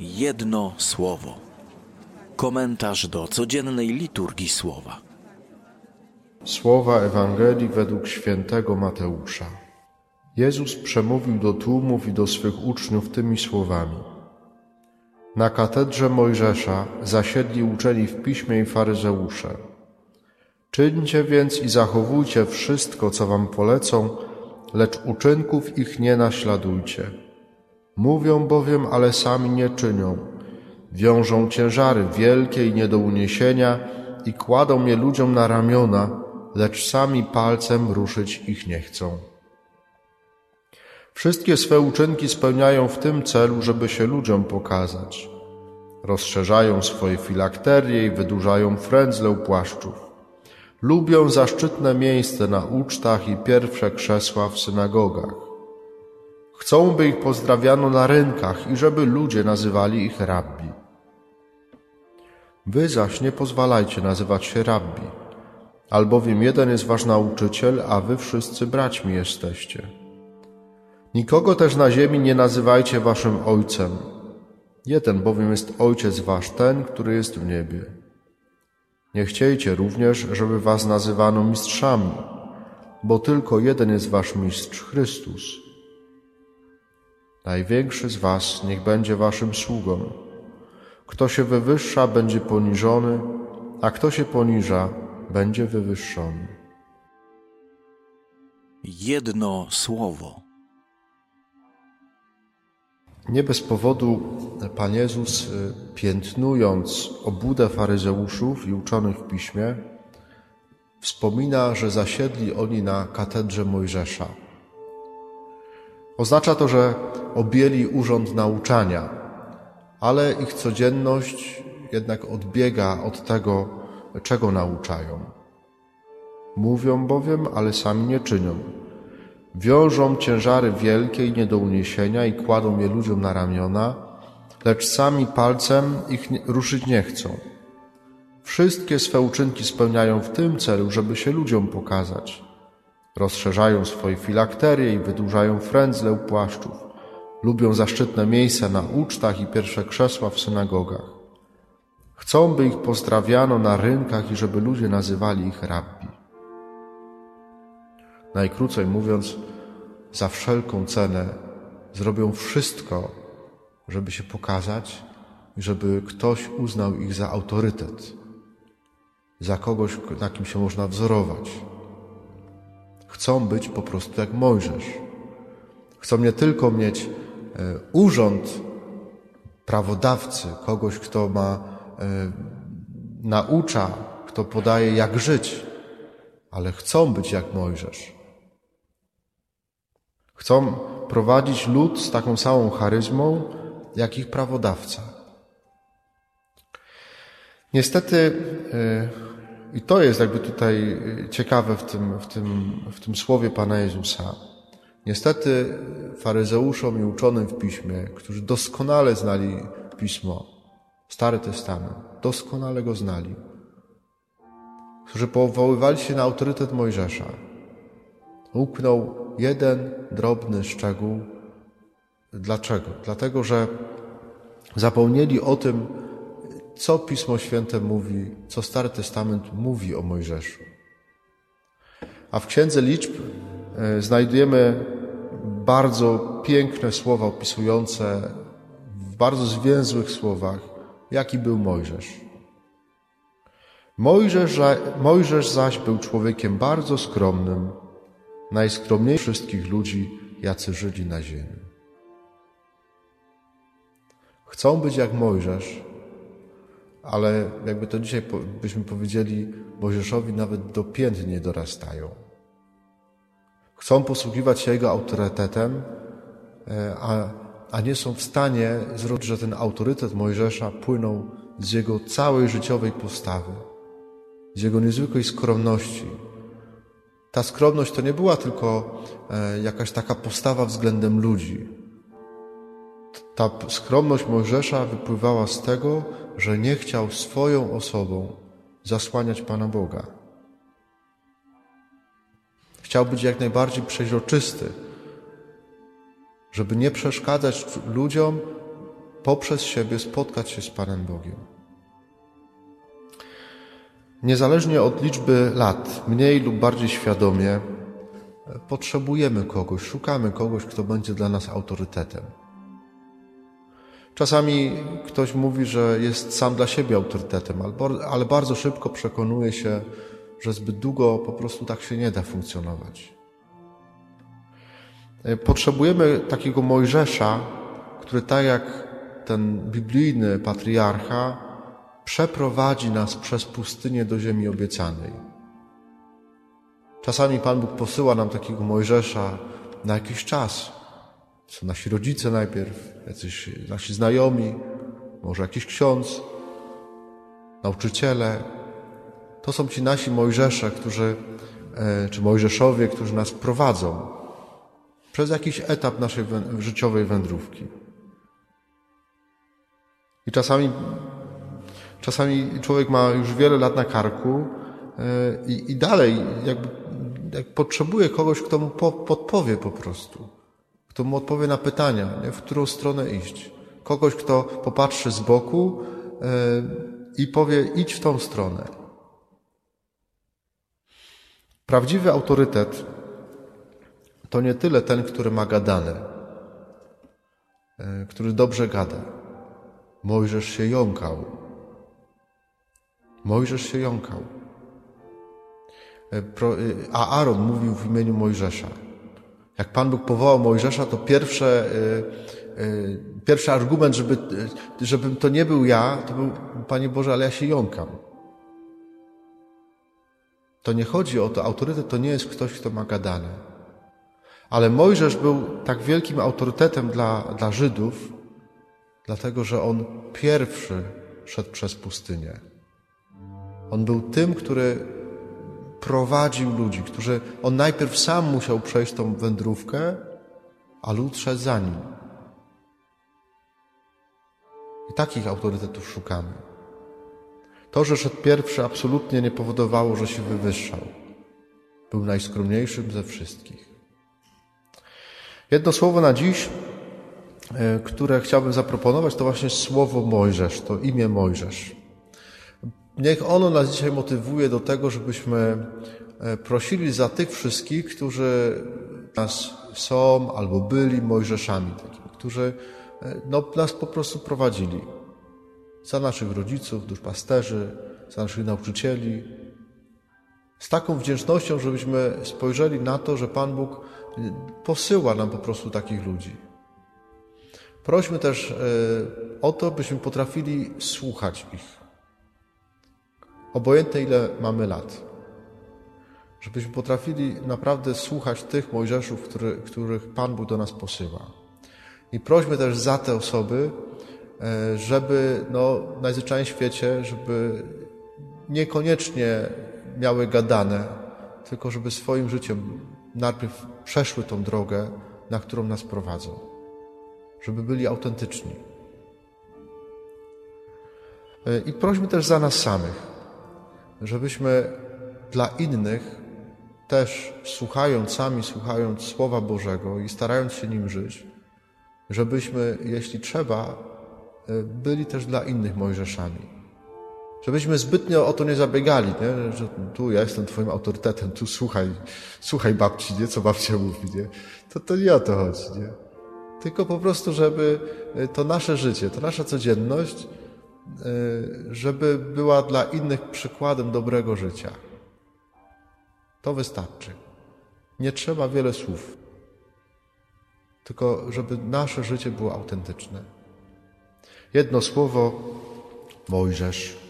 Jedno słowo. Komentarz do codziennej liturgii słowa. Słowa Ewangelii według świętego Mateusza. Jezus przemówił do tłumów i do swych uczniów tymi słowami. Na katedrze Mojżesza zasiedli uczeni w piśmie i faryzeusze. Czyńcie więc i zachowujcie wszystko, co wam polecą, lecz uczynków ich nie naśladujcie. Mówią bowiem, ale sami nie czynią. Wiążą ciężary wielkie i nie do uniesienia i kładą je ludziom na ramiona, lecz sami palcem ruszyć ich nie chcą. Wszystkie swe uczynki spełniają w tym celu, żeby się ludziom pokazać. Rozszerzają swoje filakterie i wydłużają frędzle u płaszczów. Lubią zaszczytne miejsce na ucztach i pierwsze krzesła w synagogach. Chcą, by ich pozdrawiano na rynkach i żeby ludzie nazywali ich rabbi. Wy zaś nie pozwalajcie nazywać się rabbi, albowiem jeden jest wasz nauczyciel, a wy wszyscy braćmi jesteście. Nikogo też na ziemi nie nazywajcie waszym ojcem. Jeden bowiem jest ojciec wasz, ten, który jest w niebie. Nie chciejcie również, żeby was nazywano mistrzami, bo tylko jeden jest wasz mistrz Chrystus. Największy z was niech będzie waszym sługą. Kto się wywyższa, będzie poniżony, a kto się poniża, będzie wywyższony. Jedno słowo. Nie bez powodu Pan Jezus, y, piętnując obłudę faryzeuszów i uczonych w piśmie, wspomina, że zasiedli oni na katedrze Mojżesza. Oznacza to, że objęli urząd nauczania, ale ich codzienność jednak odbiega od tego, czego nauczają. Mówią bowiem, ale sami nie czynią. Wiążą ciężary wielkie i nie do uniesienia i kładą je ludziom na ramiona, lecz sami palcem ich ruszyć nie chcą. Wszystkie swe uczynki spełniają w tym celu, żeby się ludziom pokazać. Rozszerzają swoje filakterie i wydłużają frędzle u płaszczów. Lubią zaszczytne miejsca na ucztach i pierwsze krzesła w synagogach. Chcą, by ich pozdrawiano na rynkach i żeby ludzie nazywali ich rabbi. Najkrócej mówiąc, za wszelką cenę zrobią wszystko, żeby się pokazać i żeby ktoś uznał ich za autorytet, za kogoś, na kim się można wzorować. Chcą być po prostu jak Mojżesz. Chcą nie tylko mieć e, urząd prawodawcy, kogoś, kto ma e, naucza, kto podaje jak żyć, ale chcą być jak Mojżesz. Chcą prowadzić lud z taką samą charyzmą, jak ich prawodawca. Niestety, y, i to jest jakby tutaj ciekawe w tym, w tym, w tym słowie Pana Jezusa. Niestety faryzeuszom i uczonym w piśmie, którzy doskonale znali pismo, Stary Testament, doskonale go znali, którzy powoływali się na autorytet Mojżesza, uknął jeden drobny szczegół. Dlaczego? Dlatego, że zapomnieli o tym, co Pismo Święte mówi, co Stary Testament mówi o Mojżeszu. A w Księdze Liczb e, znajdujemy bardzo piękne słowa opisujące w bardzo zwięzłych słowach, jaki był Mojżesz. Mojżesz, Mojżesz zaś był człowiekiem bardzo skromnym, najskromniejszy wszystkich ludzi, jacy żyli na ziemi. Chcą być jak Mojżesz, ale jakby to dzisiaj byśmy powiedzieli, Mojżeszowi nawet do pięt nie dorastają. Chcą posługiwać się jego autorytetem, e, a, a nie są w stanie zrobić, że ten autorytet Mojżesza płynął z jego całej życiowej postawy, z jego niezwykłej skromności, ta skromność to nie była tylko e, jakaś taka postawa względem ludzi. Ta skromność Mojżesza wypływała z tego, że nie chciał swoją osobą zasłaniać Pana Boga. Chciał być jak najbardziej przeźroczysty, żeby nie przeszkadzać ludziom poprzez siebie spotkać się z Panem Bogiem. Niezależnie od liczby lat, mniej lub bardziej świadomie, potrzebujemy kogoś, szukamy kogoś, kto będzie dla nas autorytetem. Czasami ktoś mówi, że jest sam dla siebie autorytetem, ale bardzo szybko przekonuje się, że zbyt długo po prostu tak się nie da funkcjonować. Potrzebujemy takiego Mojżesza, który tak jak ten biblijny patriarcha przeprowadzi nas przez pustynię do ziemi obiecanej. Czasami Pan Bóg posyła nam takiego Mojżesza na jakiś czas. Są nasi rodzice najpierw, jacyś nasi znajomi, może jakiś ksiądz, nauczyciele. To są ci nasi Mojżesze, którzy, e, czy Mojżeszowie, którzy nas prowadzą przez jakiś etap naszej życiowej wędrówki. I czasami, czasami człowiek ma już wiele lat na karku e, i, i dalej jakby, jak potrzebuje kogoś, kto mu po, podpowie po prostu, kto mu odpowie na pytania, nie? w którą stronę iść. Kogoś, kto popatrzy z boku e, i powie idź w tą stronę. Prawdziwy autorytet to nie tyle ten, który ma gadane, e, który dobrze gada. Mojżesz się jąkał. Mojżesz się jąkał. E, a Aaron mówił w imieniu Mojżesza. Jak Pan Bóg powołał Mojżesza, to pierwsze, pierwszy argument, żeby, żebym to nie był ja, to był, Panie Boże, ale ja się jąkam. To nie chodzi o to, autorytet to nie jest ktoś, kto ma gadane. Ale Mojżesz był tak wielkim autorytetem dla, dla Żydów, dlatego że on pierwszy szedł przez pustynię. On był tym, który prowadził ludzi, którzy on najpierw sam musiał przejść tą wędrówkę, a lud szedł za nim. I takich autorytetów szukamy. To, że szedł pierwszy, absolutnie nie powodowało, że się wywyższał. Był najskromniejszym ze wszystkich. Jedno słowo na dziś, e, które chciałbym zaproponować, to właśnie słowo Mojżesz, to imię Mojżesz. Niech ono nas dzisiaj motywuje do tego, żebyśmy e, prosili za tych wszystkich, którzy nas są albo byli Mojżeszami, takimi, którzy e, no, nas po prostu prowadzili. Za naszych rodziców, duszpasterzy, za naszych nauczycieli. Z taką wdzięcznością, żebyśmy spojrzeli na to, że Pan Bóg posyła nam po prostu takich ludzi. Prośmy też e, o to, byśmy potrafili słuchać ich. Obojętnie ile mamy lat. Żebyśmy potrafili naprawdę słuchać tych Mojżeszów, który, których Pan Bóg do nas posyła. I prośmy też za te osoby, e, żeby no, w świecie, żeby niekoniecznie miały gadane, tylko żeby swoim życiem najpierw przeszły tą drogę, na którą nas prowadzą, żeby byli autentyczni. E, I prośmy też za nas samych, żebyśmy dla innych też słuchając, sami słuchając Słowa Bożego i starając się nim żyć, żebyśmy, jeśli trzeba, e, byli też dla innych Mojżeszami Żebyśmy zbytnio o to nie zabiegali, nie? że tu ja jestem twoim autorytetem, tu słuchaj, słuchaj babci, nie? co babcia mówi. Nie? To, to nie o to chodzi. Nie? Tylko po prostu, żeby e, to nasze życie, to nasza codzienność, żeby była dla innych przykładem dobrego życia. To wystarczy. Nie trzeba wiele słów. Tylko, żeby nasze życie było autentyczne. Jedno słowo Mojżesz